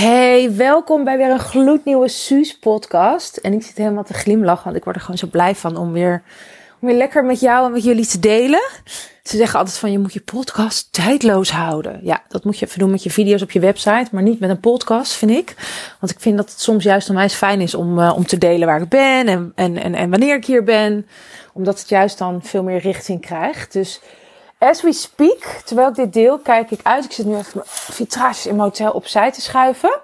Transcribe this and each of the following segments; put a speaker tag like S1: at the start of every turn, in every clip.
S1: Hey, welkom bij weer een gloednieuwe Suus podcast. En ik zit helemaal te glimlachen, want ik word er gewoon zo blij van om weer, om weer lekker met jou en met jullie te delen. Ze zeggen altijd van je moet je podcast tijdloos houden. Ja, dat moet je even doen met je video's op je website, maar niet met een podcast, vind ik. Want ik vind dat het soms juist onwijs fijn is om, uh, om te delen waar ik ben en, en, en, en wanneer ik hier ben. Omdat het juist dan veel meer richting krijgt. Dus As we speak, terwijl ik dit deel, kijk ik uit. Ik zit nu even mijn vitrages in mijn hotel opzij te schuiven.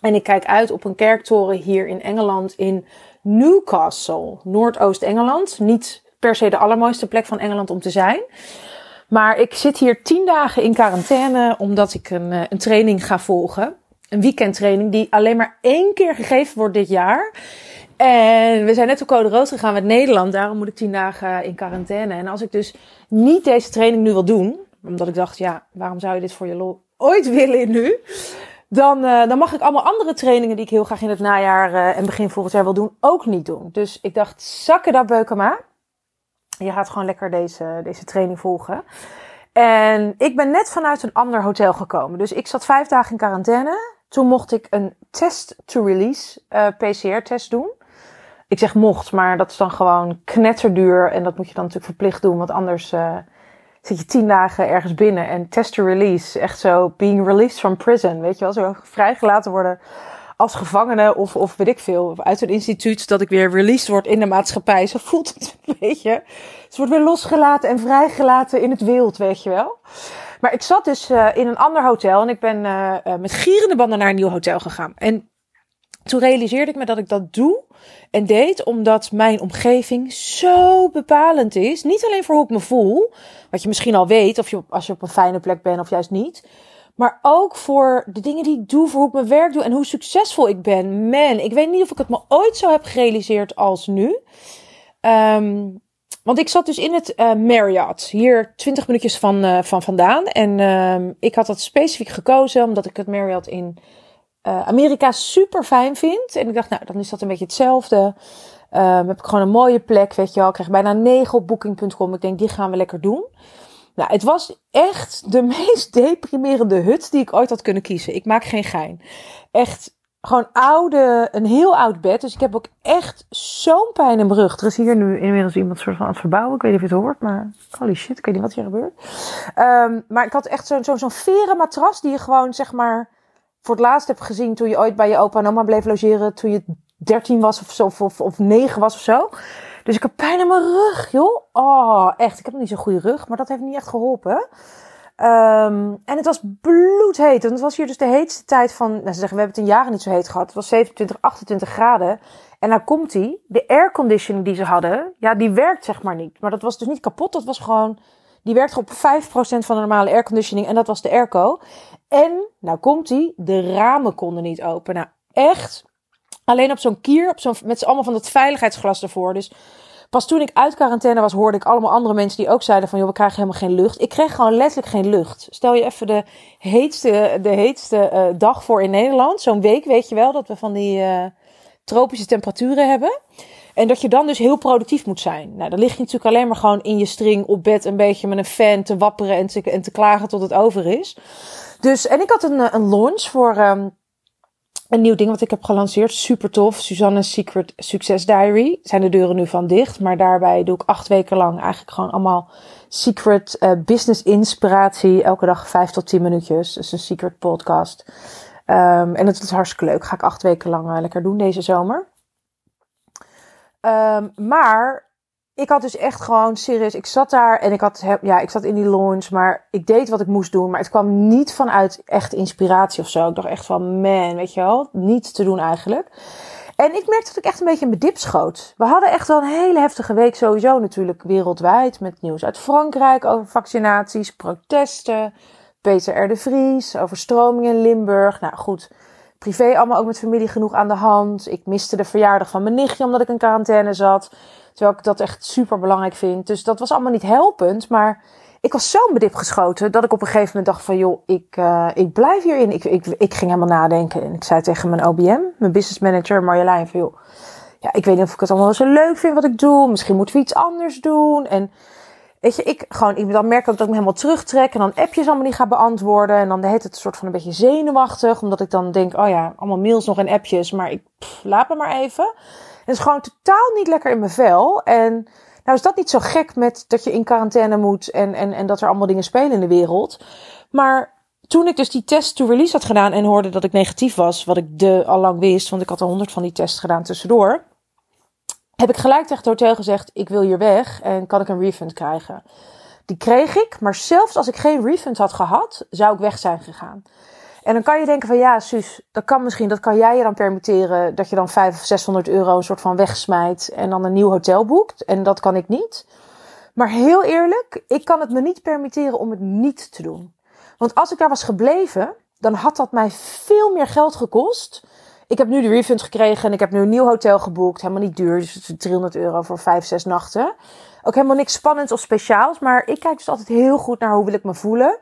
S1: En ik kijk uit op een kerktoren hier in Engeland in Newcastle, Noordoost-Engeland. Niet per se de allermooiste plek van Engeland om te zijn. Maar ik zit hier tien dagen in quarantaine omdat ik een, eh, een training ga volgen. Een weekendtraining die alleen maar één keer gegeven wordt dit jaar. En we zijn net op code rood gegaan met Nederland. Daarom moet ik tien dagen in quarantaine. En als ik dus niet deze training nu wil doen, omdat ik dacht, ja, waarom zou je dit voor je lol ooit willen nu? Dan, uh, dan mag ik allemaal andere trainingen die ik heel graag in het najaar uh, en begin volgend jaar wil doen, ook niet doen. Dus ik dacht, zakken dat beukema. Je gaat gewoon lekker deze, deze training volgen. En ik ben net vanuit een ander hotel gekomen. Dus ik zat vijf dagen in quarantaine. Toen mocht ik een test to release uh, PCR-test doen. Ik zeg mocht, maar dat is dan gewoon knetterduur. En dat moet je dan natuurlijk verplicht doen, want anders uh, zit je tien dagen ergens binnen. En test to release, echt zo being released from prison, weet je wel. Zo vrijgelaten worden als gevangene of, of weet ik veel, uit een instituut dat ik weer released word in de maatschappij. Zo voelt het een beetje. Ze wordt weer losgelaten en vrijgelaten in het wild, weet je wel. Maar ik zat dus uh, in een ander hotel en ik ben uh, met gierende banden naar een nieuw hotel gegaan. En toen realiseerde ik me dat ik dat doe en deed omdat mijn omgeving zo bepalend is. Niet alleen voor hoe ik me voel, wat je misschien al weet, of je, als je op een fijne plek bent of juist niet. Maar ook voor de dingen die ik doe, voor hoe ik mijn werk doe en hoe succesvol ik ben. Man, ik weet niet of ik het me ooit zo heb gerealiseerd als nu. Um, want ik zat dus in het uh, Marriott, hier 20 minuutjes van, uh, van vandaan. En uh, ik had dat specifiek gekozen omdat ik het Marriott in uh, Amerika super fijn vind. En ik dacht, nou, dan is dat een beetje hetzelfde. Um, heb ik gewoon een mooie plek, weet je wel. Ik kreeg bijna 9 op booking.com. Ik denk, die gaan we lekker doen. Nou, het was echt de meest deprimerende hut die ik ooit had kunnen kiezen. Ik maak geen gein. Echt gewoon oude, een heel oud bed. Dus ik heb ook echt zo'n pijn in mijn rug. Er is hier nu inmiddels iemand soort van aan het verbouwen. Ik weet niet of je het hoort, maar holy shit, ik weet niet wat hier gebeurt. Um, maar ik had echt zo'n zo'n zo'n veren matras die je gewoon, zeg maar, voor het laatst hebt gezien toen je ooit bij je opa en oma bleef logeren. Toen je 13 was of zo, of, of, of 9 was of zo. Dus ik heb pijn in mijn rug, joh. Oh, echt. Ik heb nog niet zo'n goede rug, maar dat heeft niet echt geholpen. Um, en het was bloedheet. En het was hier dus de heetste tijd van. Nou, ze zeggen, we hebben het in jaren niet zo heet gehad. Het was 27, 28 graden. En nou komt die. De airconditioning die ze hadden, ja, die werkt zeg maar niet. Maar dat was dus niet kapot. Dat was gewoon. Die werkte op 5% van de normale airconditioning. En dat was de airco. En, nou komt die. De ramen konden niet open. Nou, echt. Alleen op zo'n kier, op met allemaal van dat veiligheidsglas ervoor. Dus Pas toen ik uit quarantaine was, hoorde ik allemaal andere mensen die ook zeiden van, joh, we krijgen helemaal geen lucht. Ik kreeg gewoon letterlijk geen lucht. Stel je even de heetste, de heetste uh, dag voor in Nederland. Zo'n week, weet je wel, dat we van die uh, tropische temperaturen hebben. En dat je dan dus heel productief moet zijn. Nou, dan lig je natuurlijk alleen maar gewoon in je string op bed een beetje met een fan te wapperen en te, en te klagen tot het over is. Dus, en ik had een, een launch voor um, een nieuw ding wat ik heb gelanceerd. Super tof. Suzanne's Secret Success Diary. Zijn de deuren nu van dicht. Maar daarbij doe ik acht weken lang eigenlijk gewoon allemaal secret uh, business inspiratie. Elke dag vijf tot tien minuutjes. Dus een secret podcast. Um, en het is hartstikke leuk. Ga ik acht weken lang uh, lekker doen deze zomer. Um, maar ik had dus echt gewoon serieus. Ik zat daar en ik had, ja, ik zat in die launch, maar ik deed wat ik moest doen. Maar het kwam niet vanuit echt inspiratie of zo. Ik dacht echt van, man, weet je wel, niets te doen eigenlijk. En ik merkte dat ik echt een beetje in mijn dip schoot. We hadden echt wel een hele heftige week sowieso natuurlijk wereldwijd. Met nieuws uit Frankrijk over vaccinaties, protesten. Peter R. de Vries, overstroming in Limburg. Nou goed, privé allemaal ook met familie genoeg aan de hand. Ik miste de verjaardag van mijn nichtje omdat ik in quarantaine zat. Terwijl ik dat echt super belangrijk vind. Dus dat was allemaal niet helpend. Maar ik was zo bedip geschoten dat ik op een gegeven moment dacht van joh, ik, uh, ik blijf hierin. Ik, ik, ik ging helemaal nadenken. En ik zei tegen mijn OBM, mijn business manager Marjolein van joh, ja, ik weet niet of ik het allemaal zo leuk vind wat ik doe. Misschien moeten we iets anders doen. En Weet je, ik gewoon, dan merk ik dat ik me helemaal terugtrek en dan appjes allemaal niet ga beantwoorden. En dan heet het een soort van een beetje zenuwachtig, omdat ik dan denk, oh ja, allemaal mails nog en appjes, maar ik laat me maar even. Het is gewoon totaal niet lekker in mijn vel. En nou is dat niet zo gek met dat je in quarantaine moet en, en, en dat er allemaal dingen spelen in de wereld. Maar toen ik dus die test to release had gedaan en hoorde dat ik negatief was, wat ik de al lang wist, want ik had al honderd van die tests gedaan tussendoor heb ik gelijk tegen het hotel gezegd: ik wil hier weg en kan ik een refund krijgen? Die kreeg ik, maar zelfs als ik geen refund had gehad, zou ik weg zijn gegaan. En dan kan je denken van ja, Suus, dat kan misschien, dat kan jij je dan permitteren dat je dan 500 of 600 euro een soort van wegsmijt en dan een nieuw hotel boekt. En dat kan ik niet. Maar heel eerlijk, ik kan het me niet permitteren om het niet te doen. Want als ik daar was gebleven, dan had dat mij veel meer geld gekost ik heb nu de refund gekregen en ik heb nu een nieuw hotel geboekt. Helemaal niet duur, dus 300 euro voor 5, 6 nachten. Ook helemaal niks spannends of speciaals. Maar ik kijk dus altijd heel goed naar hoe wil ik me voelen.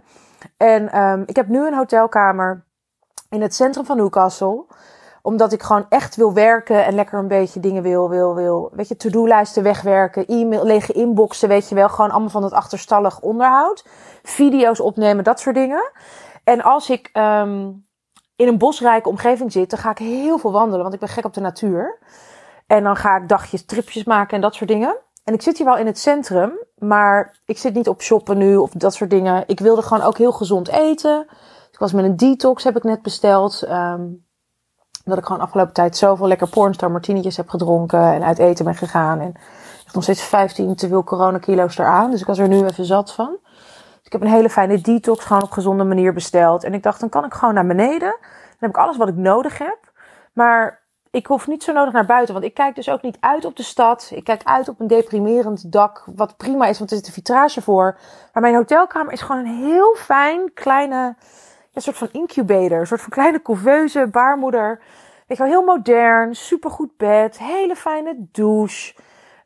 S1: En um, ik heb nu een hotelkamer in het centrum van Newcastle omdat ik gewoon echt wil werken en lekker een beetje dingen wil, wil, wil. Weet je, to-do-lijsten wegwerken, e-mail, lege inboxen, weet je wel. Gewoon allemaal van het achterstallig onderhoud. Video's opnemen, dat soort dingen. En als ik um, in een bosrijke omgeving zit, dan ga ik heel veel wandelen, want ik ben gek op de natuur. En dan ga ik dagjes, tripjes maken en dat soort dingen. En ik zit hier wel in het centrum, maar ik zit niet op shoppen nu of dat soort dingen. Ik wilde gewoon ook heel gezond eten. ik was met een detox, heb ik net besteld. Um, dat ik gewoon afgelopen tijd zoveel lekker pornstar martinetjes heb gedronken en uit eten ben gegaan. En ik nog steeds 15 te veel coronakilo's eraan. Dus ik was er nu even zat van ik heb een hele fijne detox gewoon op gezonde manier besteld. En ik dacht, dan kan ik gewoon naar beneden. Dan heb ik alles wat ik nodig heb. Maar ik hoef niet zo nodig naar buiten. Want ik kijk dus ook niet uit op de stad. Ik kijk uit op een deprimerend dak. Wat prima is, want er zit een vitrage voor. Maar mijn hotelkamer is gewoon een heel fijn kleine... Een soort van incubator. Een soort van kleine couveuse, baarmoeder. Weet je wel, heel modern. Supergoed bed. Hele fijne douche.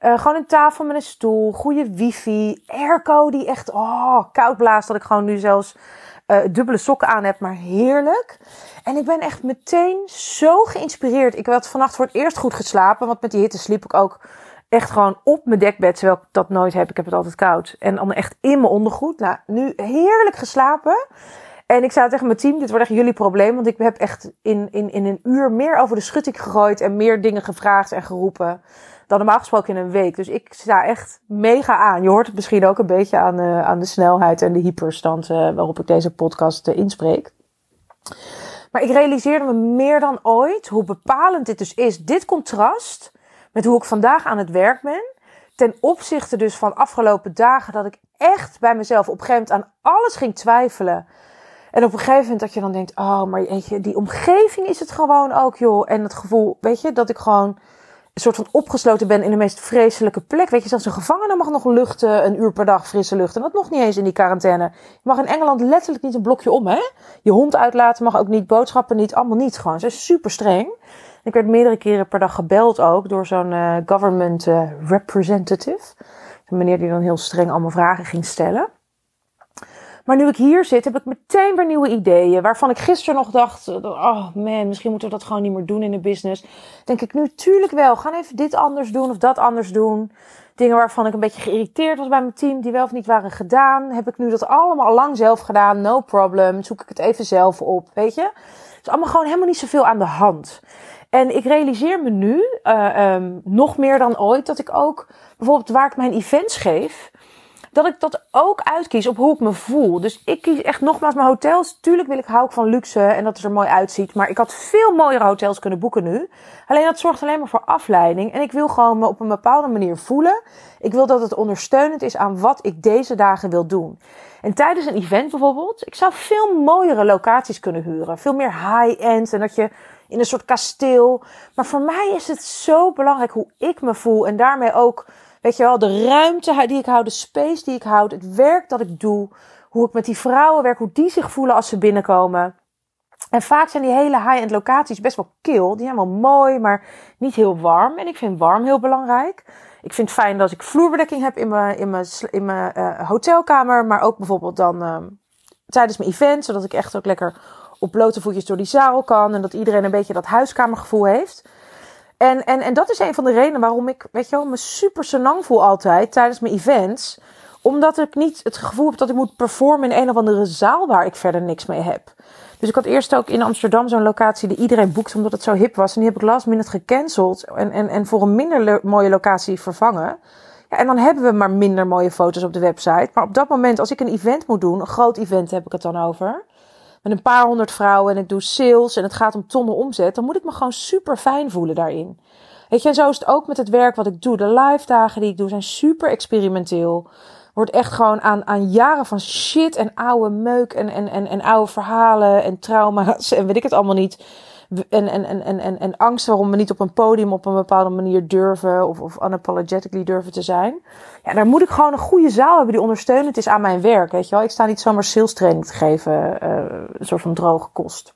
S1: Uh, gewoon een tafel met een stoel, goede wifi, airco die echt oh, koud blaast. Dat ik gewoon nu zelfs uh, dubbele sokken aan heb, maar heerlijk. En ik ben echt meteen zo geïnspireerd. Ik had vannacht voor het eerst goed geslapen, want met die hitte sliep ik ook echt gewoon op mijn dekbed, terwijl ik dat nooit heb. Ik heb het altijd koud. En dan echt in mijn ondergoed. Nou, nu heerlijk geslapen. En ik zei tegen mijn team, dit wordt echt jullie probleem. Want ik heb echt in, in, in een uur meer over de schutting gegooid en meer dingen gevraagd en geroepen dan normaal gesproken in een week. Dus ik sta echt mega aan. Je hoort het misschien ook een beetje aan, uh, aan de snelheid en de hyperstand uh, waarop ik deze podcast uh, inspreek. Maar ik realiseerde me meer dan ooit hoe bepalend dit dus is. Dit contrast met hoe ik vandaag aan het werk ben. Ten opzichte dus van afgelopen dagen dat ik echt bij mezelf op een gegeven aan alles ging twijfelen. En op een gegeven moment dat je dan denkt, oh, maar die omgeving is het gewoon ook, joh. En het gevoel, weet je, dat ik gewoon een soort van opgesloten ben in de meest vreselijke plek. Weet je, zelfs een gevangene mag nog luchten, een uur per dag frisse lucht. En dat nog niet eens in die quarantaine. Je mag in Engeland letterlijk niet een blokje om, hè? Je hond uitlaten mag ook niet, boodschappen niet, allemaal niet gewoon. Ze is super streng. Ik werd meerdere keren per dag gebeld ook door zo'n uh, government uh, representative. Een meneer die dan heel streng allemaal vragen ging stellen. Maar nu ik hier zit, heb ik meteen weer nieuwe ideeën. Waarvan ik gisteren nog dacht: oh man, misschien moeten we dat gewoon niet meer doen in de business. Denk ik nu, tuurlijk wel. Gaan even dit anders doen of dat anders doen. Dingen waarvan ik een beetje geïrriteerd was bij mijn team, die wel of niet waren gedaan. Heb ik nu dat allemaal al lang zelf gedaan? No problem. Zoek ik het even zelf op, weet je? Het is allemaal gewoon helemaal niet zoveel aan de hand. En ik realiseer me nu, uh, um, nog meer dan ooit, dat ik ook bijvoorbeeld waar ik mijn events geef dat ik dat ook uitkies op hoe ik me voel. Dus ik kies echt nogmaals mijn hotels. Tuurlijk wil ik, hou ik van luxe en dat het er mooi uitziet. Maar ik had veel mooiere hotels kunnen boeken nu. Alleen dat zorgt alleen maar voor afleiding. En ik wil gewoon me op een bepaalde manier voelen. Ik wil dat het ondersteunend is aan wat ik deze dagen wil doen. En tijdens een event bijvoorbeeld, ik zou veel mooiere locaties kunnen huren. Veel meer high-end en dat je in een soort kasteel. Maar voor mij is het zo belangrijk hoe ik me voel en daarmee ook Weet je wel, de ruimte die ik hou, de space die ik houd, het werk dat ik doe, hoe ik met die vrouwen werk, hoe die zich voelen als ze binnenkomen. En vaak zijn die hele high-end locaties best wel kil. Die zijn wel mooi, maar niet heel warm. En ik vind warm heel belangrijk. Ik vind het fijn dat ik vloerbedekking heb in mijn, in mijn, in mijn uh, hotelkamer. Maar ook bijvoorbeeld dan uh, tijdens mijn event. Zodat ik echt ook lekker op blote voetjes door die zaal kan. En dat iedereen een beetje dat huiskamergevoel heeft. En, en, en dat is een van de redenen waarom ik, weet je wel, me super senang voel altijd tijdens mijn events. Omdat ik niet het gevoel heb dat ik moet performen in een of andere zaal waar ik verder niks mee heb. Dus ik had eerst ook in Amsterdam zo'n locatie die iedereen boekt omdat het zo hip was. En die heb ik last minute gecanceld en, en, en voor een minder mooie locatie vervangen. Ja, en dan hebben we maar minder mooie foto's op de website. Maar op dat moment, als ik een event moet doen, een groot event heb ik het dan over. Met een paar honderd vrouwen en ik doe sales en het gaat om tonnen omzet. Dan moet ik me gewoon super fijn voelen daarin. Weet je, en zo is het ook met het werk wat ik doe. De live dagen die ik doe zijn super experimenteel. Wordt echt gewoon aan, aan jaren van shit en oude meuk en, en, en, en oude verhalen en trauma's en weet ik het allemaal niet. En, en, en, en, en, angst waarom we niet op een podium op een bepaalde manier durven of, of unapologetically durven te zijn. Ja, daar moet ik gewoon een goede zaal hebben die ondersteunend is aan mijn werk. Weet je wel, ik sta niet zomaar sales training te geven, uh, een soort van droge kost.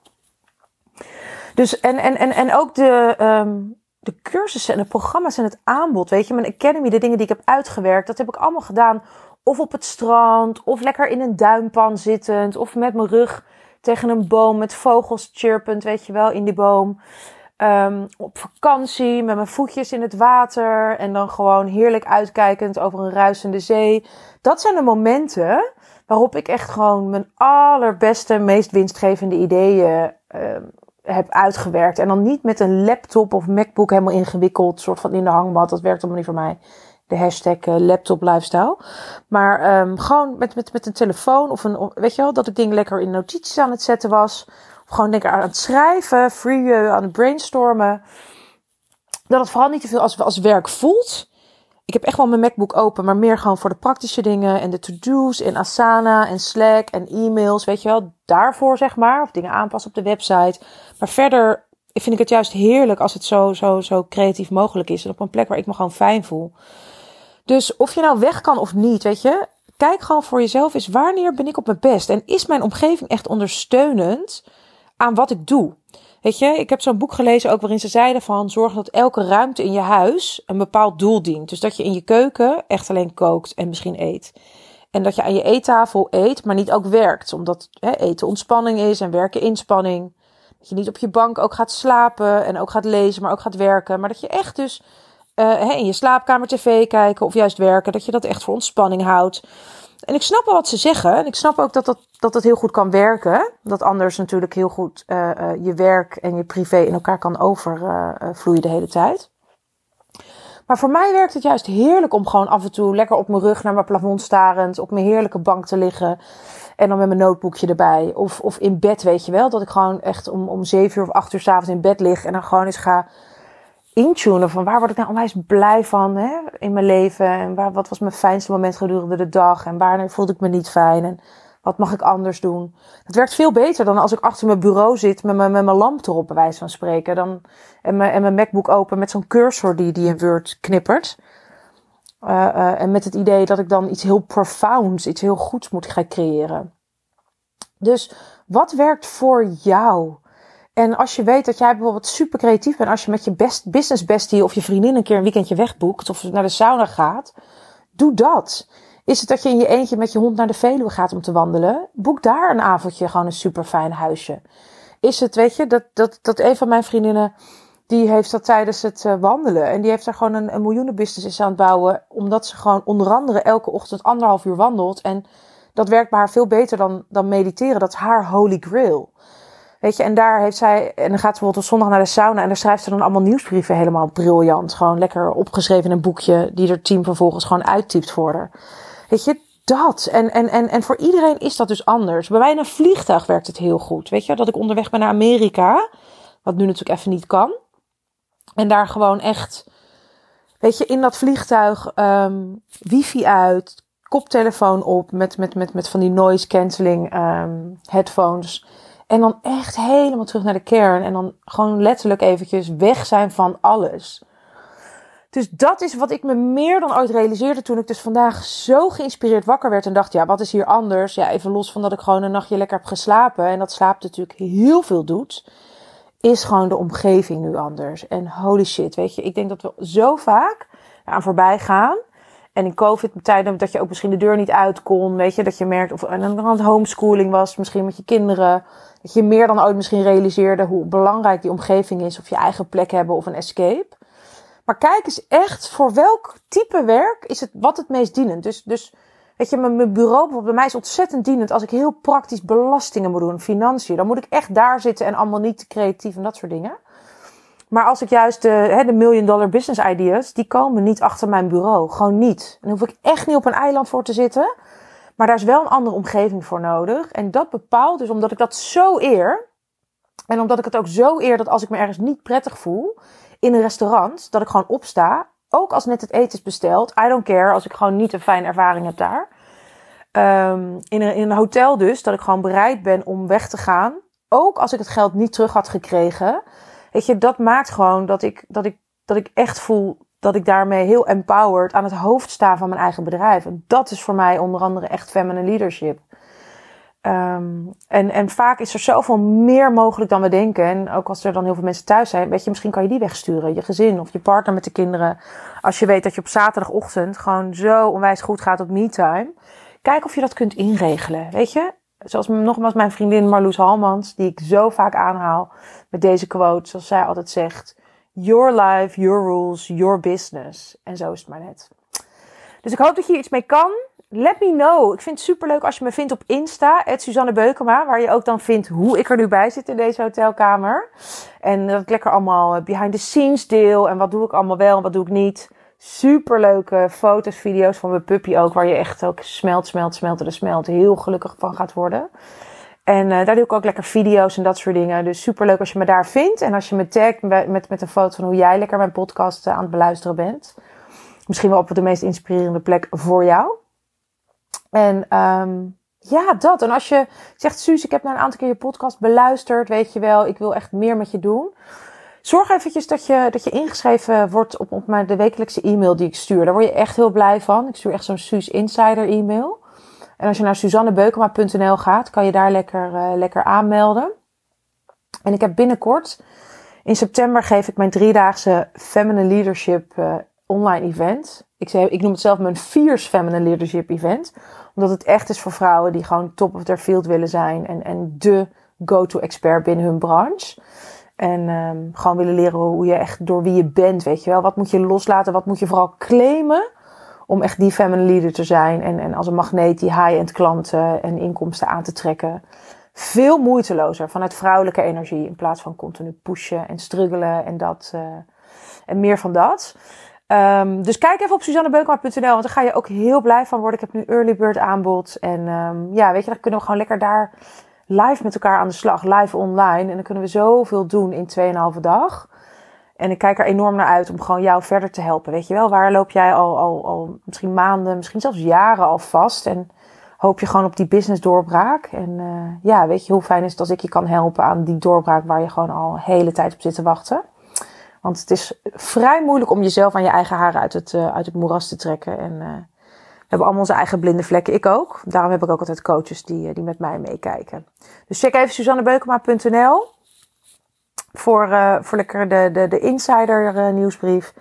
S1: Dus en, en, en, en ook de, um, de cursussen en de programma's en het aanbod, weet je, mijn academy, de dingen die ik heb uitgewerkt, dat heb ik allemaal gedaan. Of op het strand, of lekker in een duimpan zittend, of met mijn rug tegen een boom met vogels chirpend, weet je wel, in die boom. Um, op vakantie met mijn voetjes in het water en dan gewoon heerlijk uitkijkend over een ruisende zee. Dat zijn de momenten waarop ik echt gewoon mijn allerbeste, meest winstgevende ideeën um, heb uitgewerkt. En dan niet met een laptop of MacBook helemaal ingewikkeld, soort van in de hangmat. Dat werkt allemaal niet voor mij. De hashtag uh, laptop lifestyle. Maar um, gewoon met, met, met een telefoon of een, weet je wel, dat ik dingen lekker in notities aan het zetten was. Of gewoon lekker aan het schrijven, free uh, aan het brainstormen. Dat het vooral niet te veel als, als werk voelt. Ik heb echt wel mijn MacBook open, maar meer gewoon voor de praktische dingen en de to-do's in Asana en Slack en e-mails, weet je wel, daarvoor zeg maar, of dingen aanpassen op de website. Maar verder vind ik het juist heerlijk als het zo, zo, zo creatief mogelijk is en op een plek waar ik me gewoon fijn voel. Dus of je nou weg kan of niet, weet je, kijk gewoon voor jezelf eens wanneer ben ik op mijn best en is mijn omgeving echt ondersteunend aan wat ik doe. Weet je, ik heb zo'n boek gelezen ook waarin ze zeiden van zorg dat elke ruimte in je huis een bepaald doel dient. Dus dat je in je keuken echt alleen kookt en misschien eet. En dat je aan je eettafel eet, maar niet ook werkt. Omdat hè, eten ontspanning is en werken inspanning. Dat je niet op je bank ook gaat slapen en ook gaat lezen, maar ook gaat werken. Maar dat je echt dus uh, in je slaapkamer tv kijken of juist werken, dat je dat echt voor ontspanning houdt. En ik snap wel wat ze zeggen. En ik snap ook dat dat, dat, dat heel goed kan werken. Dat anders natuurlijk heel goed uh, uh, je werk en je privé in elkaar kan overvloeien de hele tijd. Maar voor mij werkt het juist heerlijk om gewoon af en toe lekker op mijn rug naar mijn plafond starend, op mijn heerlijke bank te liggen. En dan met mijn notebookje erbij. Of, of in bed, weet je wel. Dat ik gewoon echt om, om 7 uur of 8 uur s'avonds in bed lig. En dan gewoon eens ga intunen van waar word ik nou onwijs blij van hè, in mijn leven. En waar, wat was mijn fijnste moment gedurende de dag. En wanneer voelde ik me niet fijn. En wat mag ik anders doen? Het werkt veel beter dan als ik achter mijn bureau zit met mijn, met mijn lamp erop, bij wijze van spreken. Dan, en, mijn, en mijn MacBook open met zo'n cursor die, die in Word knippert. Uh, en met het idee dat ik dan iets heel profounds, iets heel goeds moet gaan creëren. Dus wat werkt voor jou? En als je weet dat jij bijvoorbeeld super creatief bent, als je met je best, business bestie of je vriendin een keer een weekendje wegboekt of naar de sauna gaat, doe dat. Is het dat je in je eentje met je hond naar de Veluwe gaat om te wandelen? Boek daar een avondje gewoon een super fijn huisje. Is het, weet je, dat, dat, dat een van mijn vriendinnen, die heeft dat tijdens het uh, wandelen. En die heeft daar gewoon een, een miljoenenbusiness aan het bouwen. Omdat ze gewoon onder andere elke ochtend anderhalf uur wandelt. En dat werkt bij haar veel beter dan, dan mediteren. Dat is haar holy grail. Weet je, en daar heeft zij, en dan gaat ze bijvoorbeeld op zondag naar de sauna en daar schrijft ze dan allemaal nieuwsbrieven helemaal briljant. Gewoon lekker opgeschreven in een boekje die er team vervolgens gewoon uittypt voor haar. Weet je, dat. En, en, en, en voor iedereen is dat dus anders. Bij mij in een vliegtuig werkt het heel goed. Weet je, dat ik onderweg ben naar Amerika, wat nu natuurlijk even niet kan. En daar gewoon echt, weet je, in dat vliegtuig um, wifi uit, koptelefoon op met, met, met, met van die noise cancelling um, headphones. En dan echt helemaal terug naar de kern. En dan gewoon letterlijk eventjes weg zijn van alles. Dus dat is wat ik me meer dan ooit realiseerde toen ik dus vandaag zo geïnspireerd wakker werd en dacht, ja, wat is hier anders? Ja, even los van dat ik gewoon een nachtje lekker heb geslapen en dat slaap natuurlijk heel veel doet, is gewoon de omgeving nu anders. En holy shit, weet je, ik denk dat we zo vaak aan voorbij gaan. En in COVID-tijden dat je ook misschien de deur niet uit kon, weet je, dat je merkt, of aan het homeschooling was, misschien met je kinderen, dat je meer dan ooit misschien realiseerde hoe belangrijk die omgeving is, of je eigen plek hebben of een escape. Maar kijk eens echt voor welk type werk is het wat het meest dienend. Dus, dus Weet je, mijn bureau bijvoorbeeld, bij mij is ontzettend dienend als ik heel praktisch belastingen moet doen, financiën. Dan moet ik echt daar zitten en allemaal niet creatief en dat soort dingen. Maar als ik juist de, hè, de million dollar business ideas, die komen niet achter mijn bureau. Gewoon niet. Dan hoef ik echt niet op een eiland voor te zitten. Maar daar is wel een andere omgeving voor nodig. En dat bepaalt dus omdat ik dat zo eer. En omdat ik het ook zo eer dat als ik me ergens niet prettig voel in een restaurant, dat ik gewoon opsta. Ook als net het eten is besteld. I don't care als ik gewoon niet een fijne ervaring heb daar. Um, in, een, in een hotel dus, dat ik gewoon bereid ben om weg te gaan. Ook als ik het geld niet terug had gekregen. Weet je, dat maakt gewoon dat ik, dat ik, dat ik echt voel dat ik daarmee heel empowered aan het hoofd sta van mijn eigen bedrijf. Dat is voor mij onder andere echt feminine leadership. Um, en, en vaak is er zoveel meer mogelijk dan we denken. En ook als er dan heel veel mensen thuis zijn, weet je, misschien kan je die wegsturen. Je gezin of je partner met de kinderen. Als je weet dat je op zaterdagochtend gewoon zo onwijs goed gaat op me-time. Kijk of je dat kunt inregelen, weet je. Zoals nogmaals mijn vriendin Marloes Halmans, die ik zo vaak aanhaal met deze quote, zoals zij altijd zegt. Your life, your rules, your business. En zo is het maar net. Dus ik hoop dat je hier iets mee kan. Let me know. Ik vind het superleuk als je me vindt op Insta, Suzanne Beukema, waar je ook dan vindt hoe ik er nu bij zit in deze hotelkamer. En dat ik lekker allemaal behind the scenes deel en wat doe ik allemaal wel en wat doe ik niet. Superleuke foto's, video's van mijn puppy ook, waar je echt ook smelt, smelt, smelt en smelt heel gelukkig van gaat worden. En uh, daar doe ik ook lekker video's en dat soort dingen. Dus super leuk als je me daar vindt. En als je me tagt met, met een foto van hoe jij lekker mijn podcast uh, aan het beluisteren bent. Misschien wel op de meest inspirerende plek voor jou. En um, ja, dat. En als je zegt, Suus, ik heb nou een aantal keer je podcast beluisterd. Weet je wel, ik wil echt meer met je doen. Zorg eventjes dat je, dat je ingeschreven wordt op, op mijn, de wekelijkse e-mail die ik stuur. Daar word je echt heel blij van. Ik stuur echt zo'n Suus Insider e-mail. En als je naar suzannebeukema.nl gaat, kan je daar lekker, uh, lekker aanmelden. En ik heb binnenkort, in september geef ik mijn driedaagse Feminine Leadership uh, online event. Ik, ik noem het zelf mijn Fierce Feminine Leadership event. Omdat het echt is voor vrouwen die gewoon top of their field willen zijn. En, en de go-to expert binnen hun branche. En um, gewoon willen leren hoe je echt door wie je bent, weet je wel. Wat moet je loslaten, wat moet je vooral claimen om echt die feminine leader te zijn. En, en als een magneet die high-end klanten en inkomsten aan te trekken. Veel moeitelozer vanuit vrouwelijke energie. In plaats van continu pushen en struggelen en dat. Uh, en meer van dat. Um, dus kijk even op suzannebeukma.nl, want daar ga je ook heel blij van worden. Ik heb nu early bird aanbod. En um, ja, weet je, dan kunnen we gewoon lekker daar live met elkaar aan de slag. Live online. En dan kunnen we zoveel doen in 2,5 dag. En ik kijk er enorm naar uit om gewoon jou verder te helpen. Weet je wel, waar loop jij al, al, al misschien maanden, misschien zelfs jaren al vast. En hoop je gewoon op die business doorbraak. En uh, ja, weet je hoe fijn is het als ik je kan helpen aan die doorbraak waar je gewoon al hele tijd op zit te wachten. Want het is vrij moeilijk om jezelf aan je eigen haren uit het, uh, uit het moeras te trekken. En uh, we hebben allemaal onze eigen blinde vlekken. Ik ook. Daarom heb ik ook altijd coaches die, die met mij meekijken. Dus check even suzannebeukema.nl voor, uh, voor lekker de, de, de insider uh, nieuwsbrief.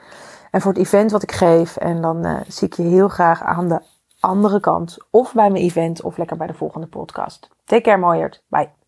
S1: En voor het event wat ik geef. En dan uh, zie ik je heel graag aan de andere kant. Of bij mijn event of lekker bij de volgende podcast. Take care, mooierd. Bye.